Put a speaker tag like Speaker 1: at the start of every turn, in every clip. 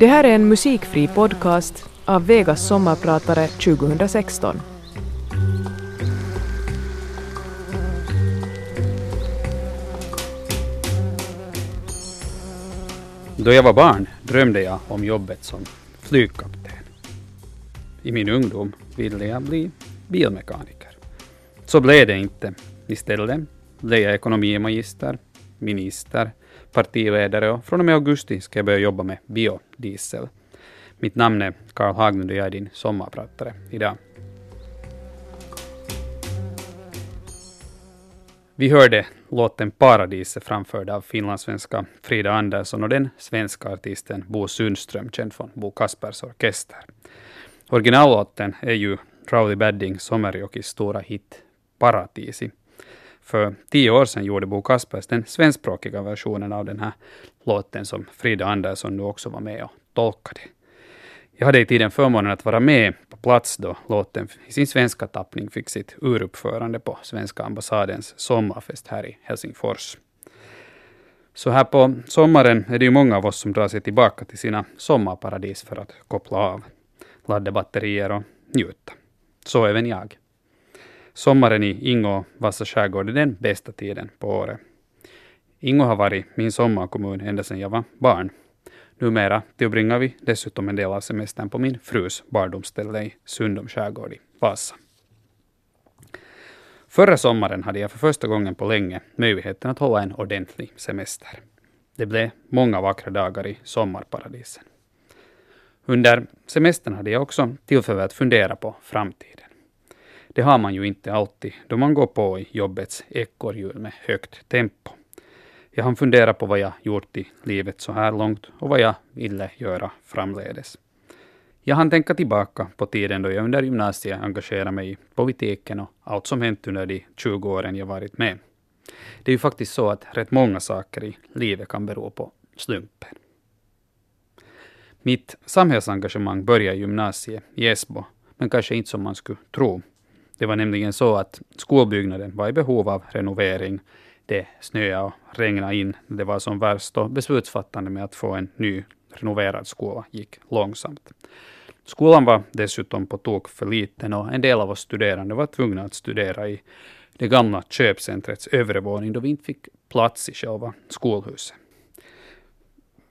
Speaker 1: Det här är en musikfri podcast av Vegas sommarpratare 2016.
Speaker 2: Då jag var barn drömde jag om jobbet som flygkapten. I min ungdom ville jag bli bilmekaniker. Så blev det inte. Istället blev jag ekonomimagister, minister, partiledare och från och med augusti ska jag börja jobba med biodiesel. Mitt namn är Karl Haglund och jag är din sommarpratare idag. Vi hörde låten Paradiset framförd av finlandssvenska Frida Andersson och den svenska artisten Bo Sundström, känd från Bo Kaspers Orkester. Originallåten är ju Rowley Badding Sommerjokis stora hit Paratisi. För tio år sedan gjorde Bo Kaspers den svenskspråkiga versionen av den här låten som Frida Andersson nu också var med och tolkade. Jag hade i tiden förmånen att vara med på plats då låten i sin svenska tappning fick sitt uruppförande på svenska ambassadens sommarfest här i Helsingfors. Så här på sommaren är det ju många av oss som drar sig tillbaka till sina sommarparadis för att koppla av, ladda batterier och njuta. Så även jag. Sommaren i Ingå och Vassa skärgård är den bästa tiden på året. Ingå har varit min sommarkommun ända sedan jag var barn. Numera tillbringar vi dessutom en del av semestern på min frus barndomsställe i Sundom skärgård i Vasa. Förra sommaren hade jag för första gången på länge möjligheten att hålla en ordentlig semester. Det blev många vackra dagar i sommarparadisen. Under semestern hade jag också tillfälle att fundera på framtiden. Det har man ju inte alltid då man går på i jobbets ekorrhjul med högt tempo. Jag har funderat på vad jag gjort i livet så här långt och vad jag ville göra framledes. Jag hann tänka tillbaka på tiden då jag under gymnasiet engagerade mig i politiken och allt som hänt under de 20 åren jag varit med. Det är ju faktiskt så att rätt många saker i livet kan bero på slumpen. Mitt samhällsengagemang började i gymnasiet i Esbo, men kanske inte som man skulle tro. Det var nämligen så att skolbyggnaden var i behov av renovering. Det snöade och regnade in det var som värst och beslutsfattande med att få en ny renoverad skola gick långsamt. Skolan var dessutom på tok för liten och en del av oss studerande var tvungna att studera i det gamla köpcentrets övre våning då vi inte fick plats i själva skolhuset.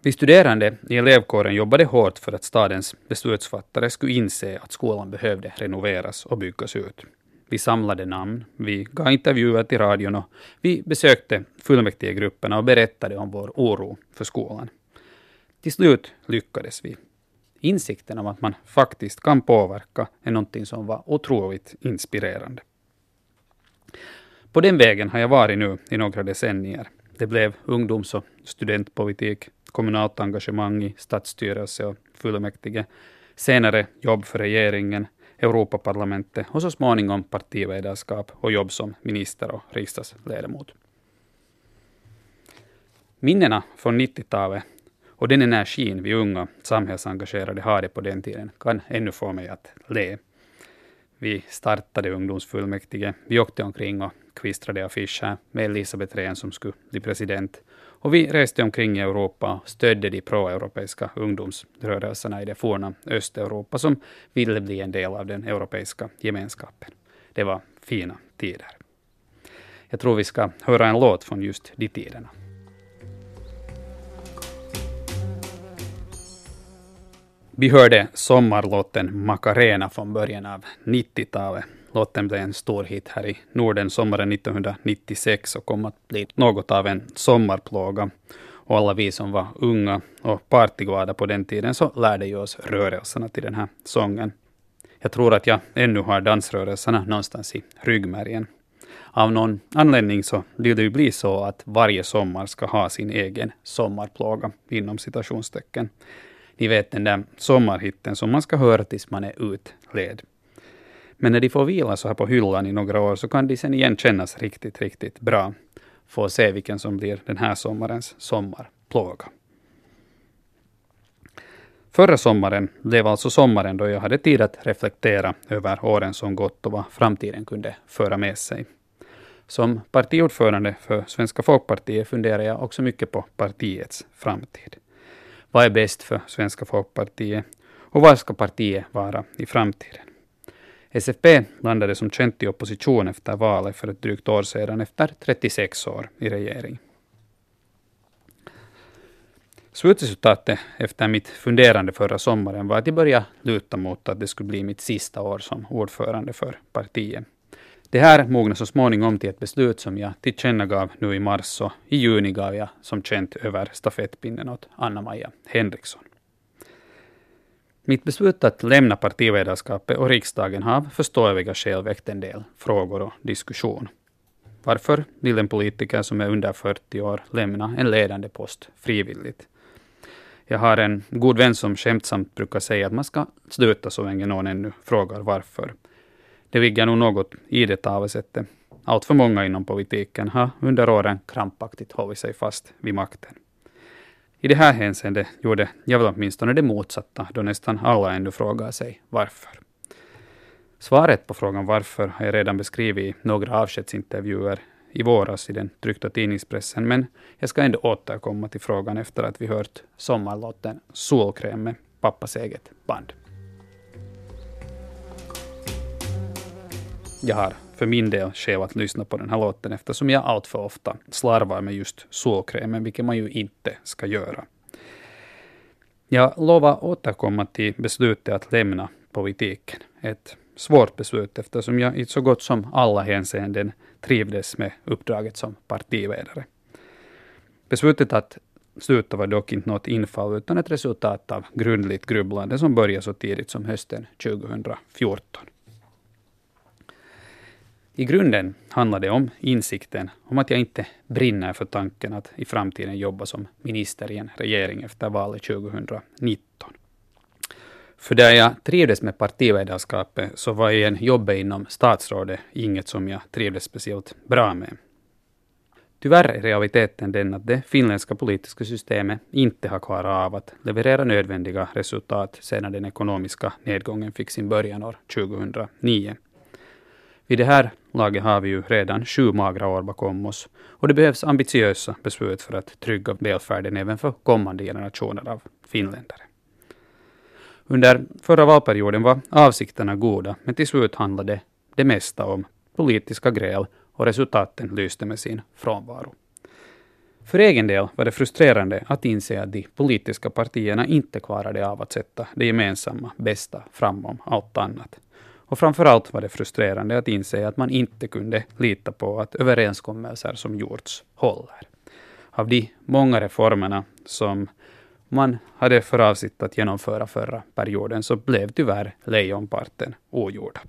Speaker 2: Vi studerande i elevkåren jobbade hårt för att stadens beslutsfattare skulle inse att skolan behövde renoveras och byggas ut. Vi samlade namn, vi gav intervjuer till radion och vi besökte fullmäktigegrupperna och berättade om vår oro för skolan. Till slut lyckades vi. Insikten om att man faktiskt kan påverka är någonting som var otroligt inspirerande. På den vägen har jag varit nu i några decennier. Det blev ungdoms och studentpolitik, kommunalt engagemang i stadsstyrelse och fullmäktige, senare jobb för regeringen, Europaparlamentet och så småningom partiledarskap och jobb som minister och riksdagsledamot. Minnena från 90-talet och den energin vi unga samhällsengagerade hade på den tiden kan ännu få mig att le. Vi startade ungdomsfullmäktige, vi åkte omkring och kvistrade affischer med Elisabeth Rehn som skulle bli president. Och vi reste omkring i Europa och stödde de proeuropeiska ungdomsrörelserna i det forna Östeuropa som ville bli en del av den europeiska gemenskapen. Det var fina tider. Jag tror vi ska höra en låt från just de tiderna. Vi hörde sommarlåten Macarena från början av 90-talet. Låten blev en stor hit här i Norden sommaren 1996 och kom att bli något av en sommarplåga. Och alla vi som var unga och partyglada på den tiden så lärde ju oss rörelserna till den här sången. Jag tror att jag ännu har dansrörelserna någonstans i ryggmärgen. Av någon anledning så vill det ju bli så att varje sommar ska ha sin egen sommarplåga inom citationstecken. Ni vet den där sommarhitten som man ska höra tills man är utled. Men när de får vila så här på hyllan i några år så kan de sen igen kännas riktigt, riktigt bra. Få se vilken som blir den här sommarens sommarplåga. Förra sommaren blev alltså sommaren då jag hade tid att reflektera över åren som gått och vad framtiden kunde föra med sig. Som partiordförande för Svenska folkpartiet funderar jag också mycket på partiets framtid. Vad är bäst för Svenska Folkpartiet? Och vad ska partiet vara i framtiden? SFP landade som känt i opposition efter valet för ett drygt år sedan efter 36 år i regering. Slutresultatet efter mitt funderande förra sommaren var att jag började luta mot att det skulle bli mitt sista år som ordförande för partiet. Det här mognade så småningom till ett beslut som jag tillkännagav nu i mars och i juni gav jag som känt över stafettpinnen åt Anna-Maja Henriksson. Mitt beslut att lämna partiledarskapet och riksdagen har av förståeliga skäl väckt en del frågor och diskussion. Varför vill en politiker som är under 40 år lämna en ledande post frivilligt? Jag har en god vän som skämtsamt brukar säga att man ska sluta så länge någon ännu frågar varför. Det ligger nog något i det talesättet. Allt för många inom politiken har under åren krampaktigt hållit sig fast vid makten. I det här hänseendet gjorde jag väl åtminstone det motsatta, då nästan alla ännu frågar sig varför. Svaret på frågan varför har jag redan beskrivit i några avskedsintervjuer i våras i den tryckta tidningspressen, men jag ska ändå återkomma till frågan efter att vi hört sommarlåten Solkräm med pappas eget band. Jag har för min del skäl att lyssna på den här låten eftersom jag alltför ofta slarvar med just solkrämen, vilket man ju inte ska göra. Jag lovar återkomma till beslutet att lämna politiken. Ett svårt beslut eftersom jag i så gott som alla hänseenden trivdes med uppdraget som partiledare. Beslutet att sluta var dock inte något infall utan ett resultat av grundligt grubblande som började så tidigt som hösten 2014. I grunden handlar det om insikten om att jag inte brinner för tanken att i framtiden jobba som minister i en regering efter valet 2019. För där jag trivdes med partiledarskapet så var igen jobbet inom statsrådet inget som jag trivdes speciellt bra med. Tyvärr är realiteten den att det finländska politiska systemet inte har klarat av att leverera nödvändiga resultat sedan den ekonomiska nedgången fick sin början år 2009. Vid det här laget har vi ju redan sju magra år bakom oss och det behövs ambitiösa beslut för att trygga välfärden även för kommande generationer av finländare. Under förra valperioden var avsikterna goda, men till slut handlade det mesta om politiska gräl och resultaten lyste med sin frånvaro. För egen del var det frustrerande att inse att de politiska partierna inte klarade av att sätta det gemensamma bästa framom allt annat. Och framförallt var det frustrerande att inse att man inte kunde lita på att överenskommelser som gjorts håller. Av de många reformerna som man hade för avsikt att genomföra förra perioden så blev tyvärr lejonparten ogjorda.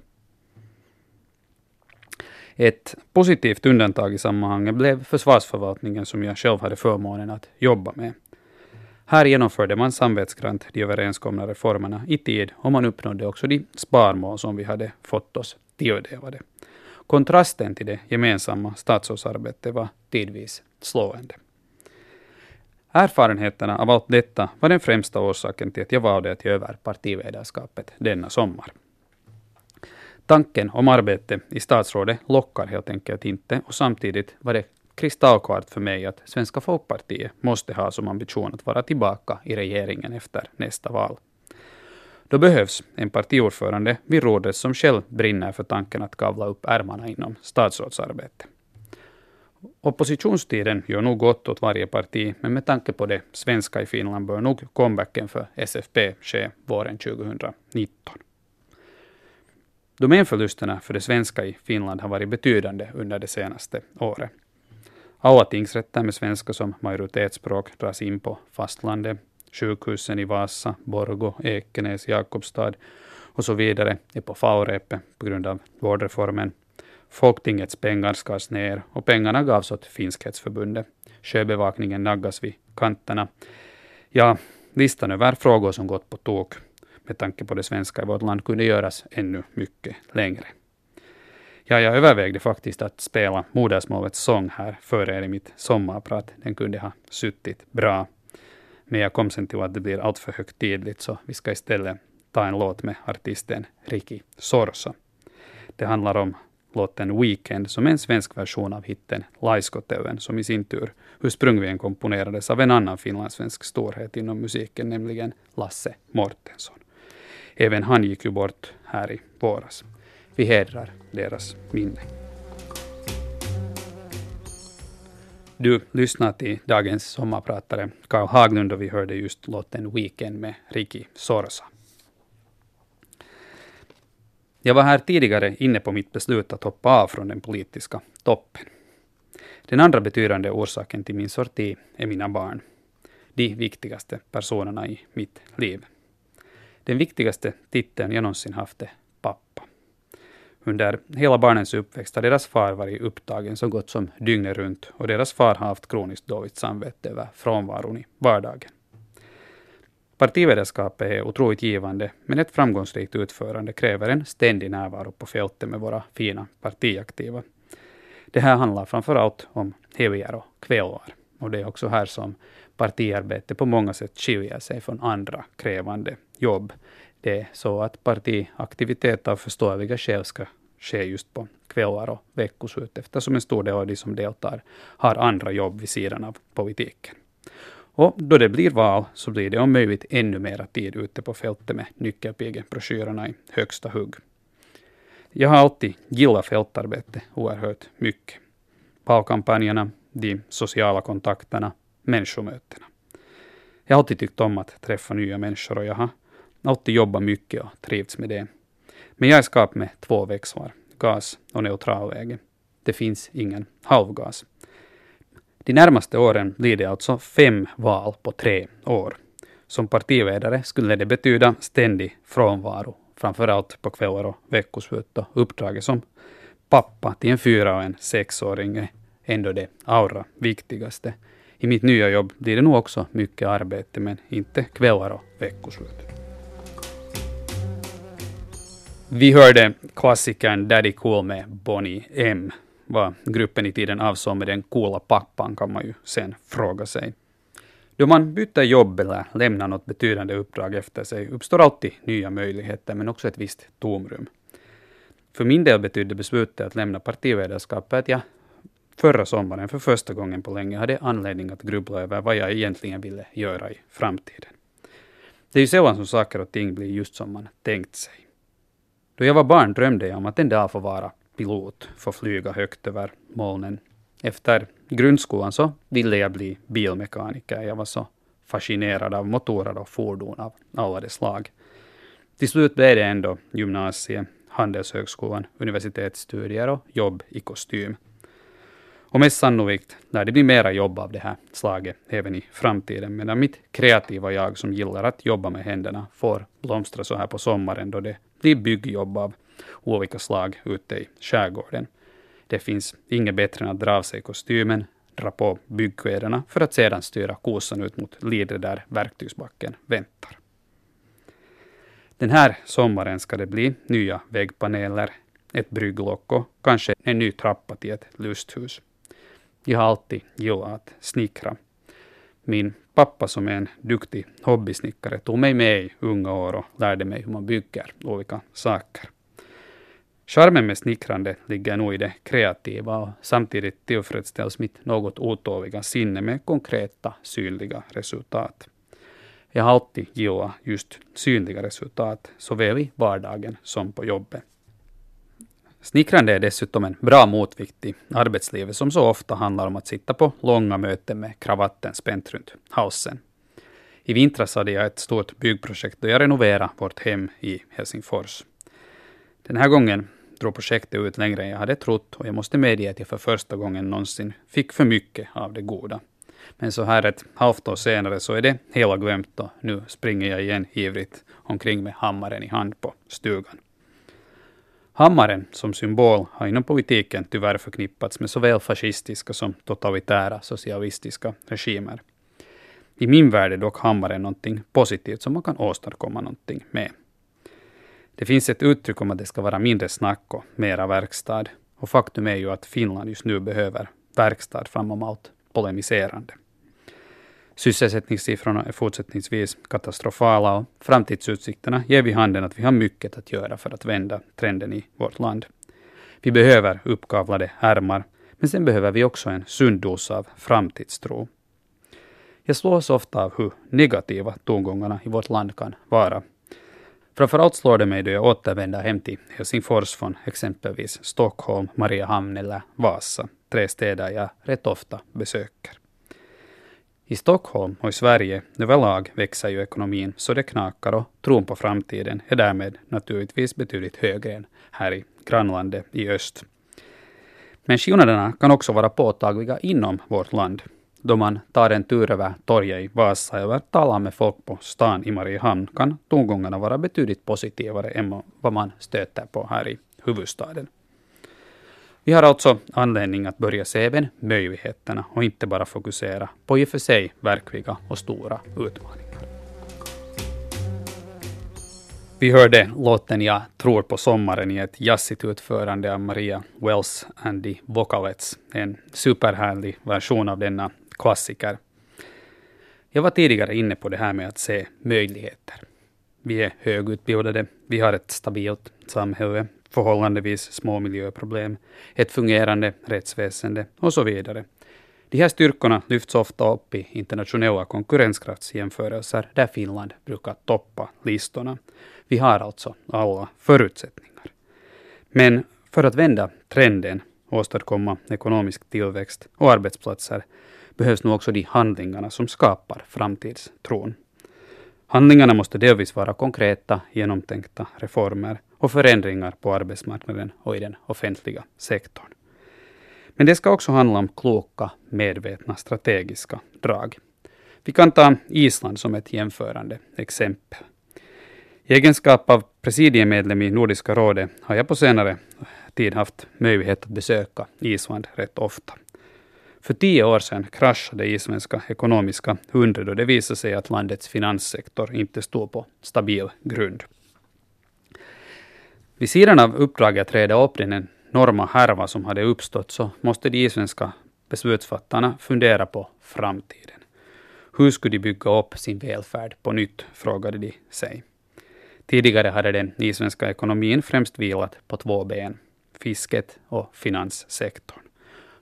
Speaker 2: Ett positivt undantag i sammanhanget blev försvarsförvaltningen som jag själv hade förmånen att jobba med. Här genomförde man samvetsgrant de överenskomna reformerna i tid och man uppnådde också de sparmål som vi hade fått oss tilldelade. Kontrasten till det gemensamma statsrådsarbetet var tidvis slående. Erfarenheterna av allt detta var den främsta orsaken till att jag valde att ge över partiledarskapet denna sommar. Tanken om arbete i statsrådet lockar helt enkelt inte och samtidigt var det kristallklart för mig att Svenska Folkpartiet måste ha som ambition att vara tillbaka i regeringen efter nästa val. Då behövs en partiordförande vid rådet som själv brinner för tanken att kavla upp ärmarna inom statsrådsarbete. Oppositionstiden gör nog gott åt varje parti, men med tanke på det svenska i Finland bör nog comebacken för SFP ske våren 2019. Domänförlusterna för det svenska i Finland har varit betydande under det senaste året. Alla tingsrätter med svenska som majoritetsspråk dras in på fastlandet. Sjukhusen i Vasa, Borgo, Ekenäs, Jakobstad och så vidare är på fallrepet på grund av vårdreformen. Folktingets pengar skars ner och pengarna gavs åt Finskhetsförbundet. Sjöbevakningen naggas vid kanterna. Ja, listan över frågor som gått på tok med tanke på det svenska i vårt land kunde göras ännu mycket längre. Ja, jag övervägde faktiskt att spela modersmålets sång här före er i mitt sommarprat. Den kunde ha suttit bra. Men jag kom sen till att det blir alltför högtidligt, så vi ska istället ta en låt med artisten Riki Sorsa. Det handlar om låten Weekend som är en svensk version av hitten Laiskotöven, som i sin tur ursprungligen komponerades av en annan finlandssvensk storhet inom musiken, nämligen Lasse Mortensson. Även han gick ju bort här i våras. Vi hedrar deras minne. Du lyssnar till dagens sommarpratare Karl Haglund och vi hörde just låten Weekend med Riki Sorsa. Jag var här tidigare inne på mitt beslut att hoppa av från den politiska toppen. Den andra betydande orsaken till min sorti är mina barn. De viktigaste personerna i mitt liv. Den viktigaste titeln jag någonsin haft är. Under hela barnens uppväxt har deras far varit upptagen så gott som dygnet runt och deras far har haft kroniskt dåligt samvete över frånvaron i vardagen. Partiledarskapet är otroligt givande, men ett framgångsrikt utförande kräver en ständig närvaro på fältet med våra fina partiaktiva. Det här handlar framför allt om helger och kvällar. Och det är också här som partiarbete på många sätt skiljer sig från andra krävande jobb. Det är så att partiaktivitet av förståeliga skäl ska ske just på kvällar och veckoslut, eftersom en stor del av de som deltar har andra jobb vid sidan av politiken. Och då det blir val så blir det om möjligt ännu mera tid ute på fältet med nyckelpigebroschyrerna i högsta hugg. Jag har alltid gillat fältarbete oerhört mycket. Valkampanjerna, de sociala kontakterna, människomötena. Jag har alltid tyckt om att träffa nya människor och jag har alltid jobbat mycket och trivts med det. Men jag är skapt med två växlar, gas och neutralläge. Det finns ingen halvgas. De närmaste åren blir det alltså fem val på tre år. Som partiledare skulle det betyda ständig frånvaro, framförallt på kvällar och veckoslut. Och uppdraget som pappa till en fyra och en sexåring är ändå det allra viktigaste. I mitt nya jobb blir det nog också mycket arbete, men inte kvällar och veckoslut. Vi hörde klassikern Daddy Cool med Bonnie M vad gruppen i tiden avsåg med den coola pappan kan man ju sen fråga sig. Då man byter jobb eller lämnar något betydande uppdrag efter sig uppstår alltid nya möjligheter men också ett visst tomrum. För min del betydde beslutet att lämna partiledarskapet att jag förra sommaren för första gången på länge hade anledning att grubbla över vad jag egentligen ville göra i framtiden. Det är ju sällan som saker och ting blir just som man tänkt sig. Då jag var barn drömde jag om att en dag få vara pilot, få flyga högt över molnen. Efter grundskolan så ville jag bli bilmekaniker. Jag var så fascinerad av motorer och fordon av alla de slag. Till slut blev det ändå gymnasiet, Handelshögskolan, universitetsstudier och jobb i kostym. Och mest sannolikt lär det bli mera jobb av det här slaget även i framtiden, medan mitt kreativa jag som gillar att jobba med händerna får blomstra så här på sommaren då det blir byggjobb av olika slag ute i skärgården. Det finns inget bättre än att dra av sig kostymen, dra på byggkläderna för att sedan styra kosan ut mot Lidre där verktygsbacken väntar. Den här sommaren ska det bli nya väggpaneler, ett brygglock och kanske en ny trappa till ett lusthus. Jag har alltid gillat att snickra. Min pappa som är en duktig hobbysnickare tog mig med i unga år och lärde mig hur man bygger olika saker. Charmen med snickrande ligger nog i det kreativa och samtidigt tillfredsställs mitt något otåliga sinne med konkreta, synliga resultat. Jag har alltid gillat just synliga resultat, såväl i vardagen som på jobbet. Snickrande är dessutom en bra motvikt i arbetslivet som så ofta handlar om att sitta på långa möten med kravatten spänt runt halsen. I vintras hade jag ett stort byggprojekt då jag renoverade vårt hem i Helsingfors. Den här gången drog projektet ut längre än jag hade trott och jag måste medge att jag för första gången någonsin fick för mycket av det goda. Men så här ett halvt år senare så är det hela glömt och nu springer jag igen ivrigt omkring med hammaren i hand på stugan. Hammaren som symbol har inom politiken tyvärr förknippats med såväl fascistiska som totalitära socialistiska regimer. I min värld är dock hammaren någonting positivt som man kan åstadkomma någonting med. Det finns ett uttryck om att det ska vara mindre snack och mera verkstad. Och faktum är ju att Finland just nu behöver verkstad framom allt polemiserande. Sysselsättningssiffrorna är fortsättningsvis katastrofala och framtidsutsikterna ger vid handen att vi har mycket att göra för att vända trenden i vårt land. Vi behöver uppkavlade ärmar, men sen behöver vi också en sund dos av framtidstro. Jag slås ofta av hur negativa tongångarna i vårt land kan vara. Framförallt slår det mig då jag återvänder hem till Helsingfors från exempelvis Stockholm, Mariehamn eller Vasa, tre städer jag rätt ofta besöker. I Stockholm och i Sverige överlag växer ju ekonomin så det knakar och tron på framtiden är därmed naturligtvis betydligt högre än här i grannlandet i öst. Men skillnaderna kan också vara påtagliga inom vårt land. Då man tar en tur över torget i Vasa eller talar med folk på stan i Mariehamn kan tongångarna vara betydligt positivare än vad man stöter på här i huvudstaden. Vi har alltså anledning att börja se även möjligheterna och inte bara fokusera på i och för sig verkliga och stora utmaningar. Vi hörde låten Jag tror på sommaren i ett jazzigt utförande av Maria Wells and the Vocalets. en superhärlig version av denna klassiker. Jag var tidigare inne på det här med att se möjligheter. Vi är högutbildade, vi har ett stabilt samhälle, förhållandevis små miljöproblem, ett fungerande rättsväsende och så vidare. De här styrkorna lyfts ofta upp i internationella konkurrenskraftsjämförelser där Finland brukar toppa listorna. Vi har alltså alla förutsättningar. Men för att vända trenden, åstadkomma ekonomisk tillväxt och arbetsplatser behövs nu också de handlingarna som skapar framtidstron. Handlingarna måste delvis vara konkreta, genomtänkta reformer och förändringar på arbetsmarknaden och i den offentliga sektorn. Men det ska också handla om kloka, medvetna, strategiska drag. Vi kan ta Island som ett jämförande exempel. I egenskap av presidiemedlem i Nordiska rådet har jag på senare tid haft möjlighet att besöka Island rätt ofta. För tio år sedan kraschade isländska ekonomiska undret och det visade sig att landets finanssektor inte stod på stabil grund. Vid sidan av uppdraget att reda upp den enorma härva som hade uppstått så måste de isländska beslutsfattarna fundera på framtiden. Hur skulle de bygga upp sin välfärd på nytt, frågade de sig. Tidigare hade den isländska ekonomin främst vilat på två ben, fisket och finanssektorn.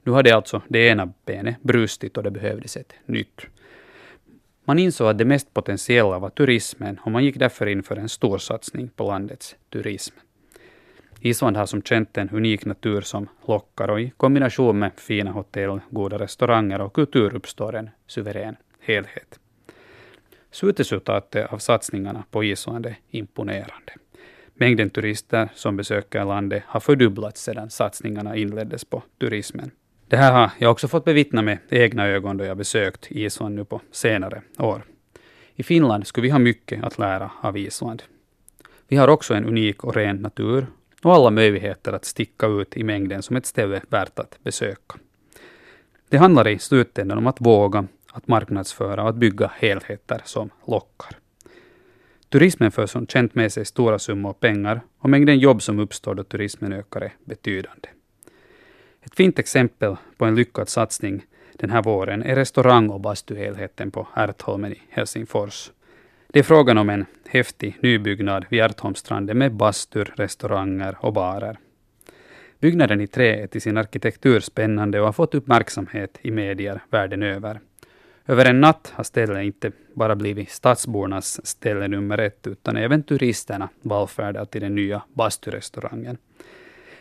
Speaker 2: Nu hade alltså det ena benet brustit och det behövdes ett nytt. Man insåg att det mest potentiella var turismen och man gick därför in för en storsatsning på landets turism. Island har som känt en unik natur som lockar och i kombination med fina hotell, goda restauranger och kultur uppstår en suverän helhet. Slutresultatet av satsningarna på Island är imponerande. Mängden turister som besöker landet har fördubblats sedan satsningarna inleddes på turismen. Det här har jag också fått bevittna med egna ögon då jag besökt Island nu på senare år. I Finland skulle vi ha mycket att lära av Island. Vi har också en unik och ren natur och alla möjligheter att sticka ut i mängden som ett ställe värt att besöka. Det handlar i slutändan om att våga, att marknadsföra och att bygga helheter som lockar. Turismen för som känt med sig stora summor pengar och mängden jobb som uppstår då turismen ökar är betydande. Ett fint exempel på en lyckad satsning den här våren är restaurang och bastuhelheten på Ärtholmen i Helsingfors. Det är frågan om en häftig nybyggnad vid Ärtholmstranden med bastur, restauranger och barer. Byggnaden i trä är till sin arkitektur spännande och har fått uppmärksamhet i medier världen över. Över en natt har stället inte bara blivit stadsbornas ställe nummer ett, utan även turisterna vallfärdar till den nya basturestaurangen.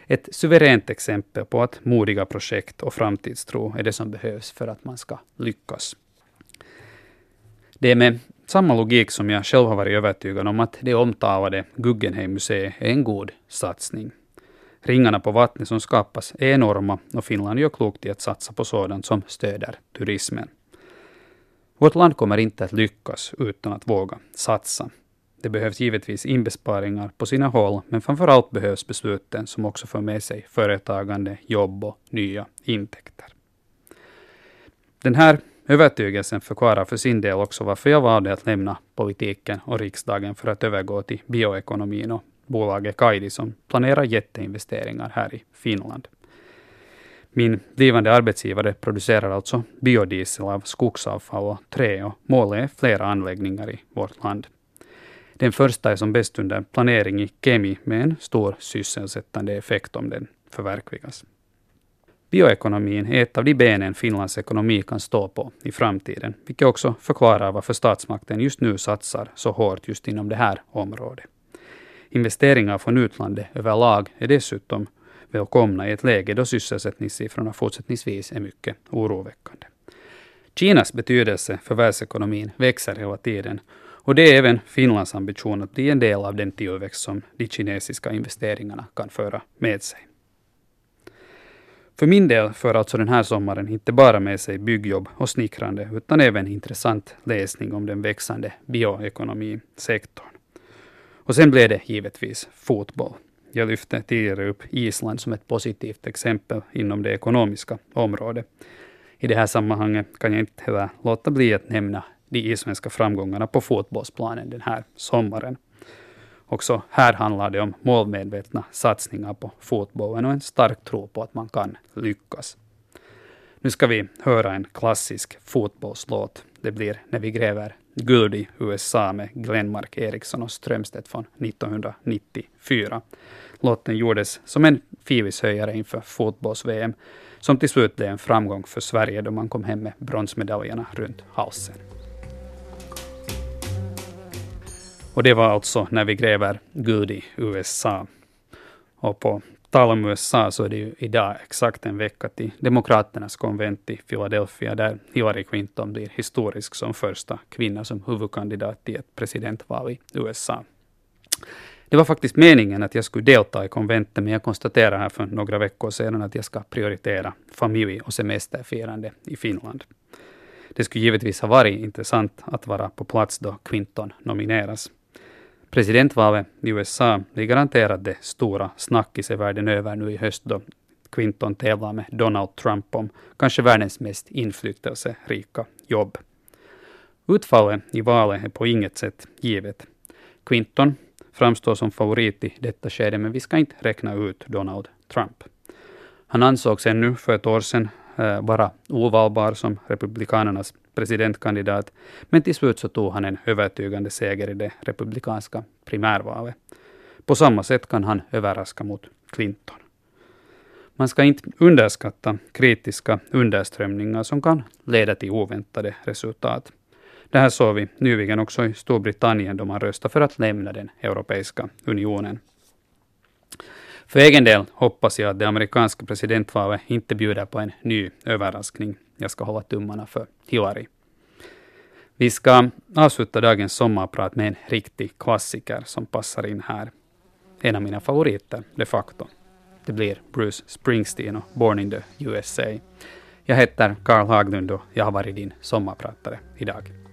Speaker 2: Ett suveränt exempel på att modiga projekt och framtidstro är det som behövs för att man ska lyckas. Det är med samma logik som jag själv har varit övertygad om att det omtalade Guggenheim-museet är en god satsning. Ringarna på vattnet som skapas är enorma och Finland gör klokt i att satsa på sådant som stöder turismen. Vårt land kommer inte att lyckas utan att våga satsa. Det behövs givetvis inbesparingar på sina håll, men framför allt behövs besluten som också för med sig företagande, jobb och nya intäkter. Den här övertygelsen förklarar för sin del också varför jag valde att lämna politiken och riksdagen för att övergå till bioekonomin och bolaget Kaidi som planerar jätteinvesteringar här i Finland. Min blivande arbetsgivare producerar alltså biodiesel av skogsavfall och trä och målet är flera anläggningar i vårt land. Den första är som bäst under planering i Kemi med en stor sysselsättande effekt om den förverkligas. Bioekonomin är ett av de benen Finlands ekonomi kan stå på i framtiden, vilket också förklarar varför statsmakten just nu satsar så hårt just inom det här området. Investeringar från utlandet överlag är dessutom välkomna i ett läge då sysselsättningssiffrorna fortsättningsvis är mycket oroväckande. Kinas betydelse för världsekonomin växer hela tiden och det är även Finlands ambition att bli en del av den tillväxt som de kinesiska investeringarna kan föra med sig. För min del för alltså den här sommaren inte bara med sig byggjobb och snickrande, utan även intressant läsning om den växande bioekonomisektorn. Och sen blev det givetvis fotboll. Jag lyfte tidigare upp Island som ett positivt exempel inom det ekonomiska området. I det här sammanhanget kan jag inte heller låta bli att nämna de isländska framgångarna på fotbollsplanen den här sommaren. Också här handlar det om målmedvetna satsningar på fotbollen och en stark tro på att man kan lyckas. Nu ska vi höra en klassisk fotbollslåt. Det blir När vi gräver guld i USA med Glenmark Eriksson och Strömstedt från 1994. Låten gjordes som en fivishöjare inför fotbolls-VM, som till slut blev en framgång för Sverige då man kom hem med bronsmedaljerna runt halsen. Och det var alltså när vi gräver guld i USA. Och på tal om USA så är det ju idag exakt en vecka till Demokraternas konvent i Philadelphia där Hillary Clinton blir historisk som första kvinna som huvudkandidat i ett presidentval i USA. Det var faktiskt meningen att jag skulle delta i konventet, men jag konstaterade här för några veckor sedan att jag ska prioritera familj och semesterfirande i Finland. Det skulle givetvis ha varit intressant att vara på plats då Clinton nomineras. Presidentvalet i USA blir garanterat det stora snackisen världen över nu i höst då Clinton tävlar med Donald Trump om kanske världens mest inflytelserika jobb. Utfallet i valet är på inget sätt givet. Clinton framstår som favorit i detta skede, men vi ska inte räkna ut Donald Trump. Han ansågs ännu för ett år sedan eh, vara ovalbar som Republikanernas presidentkandidat, men till slut så tog han en övertygande seger i det republikanska primärvalet. På samma sätt kan han överraska mot Clinton. Man ska inte underskatta kritiska underströmningar som kan leda till oväntade resultat. Det här såg vi nyligen också i Storbritannien då man röstade för att lämna den Europeiska unionen. För egen del hoppas jag att det amerikanska presidentvalet inte bjuder på en ny överraskning. Jag ska hålla tummarna för Hillary. Vi ska avsluta dagens sommarprat med en riktig klassiker som passar in här. En av mina favoriter, de facto. Det blir Bruce Springsteen och Born in the USA. Jag heter Carl Haglund och jag har varit din sommarpratare idag.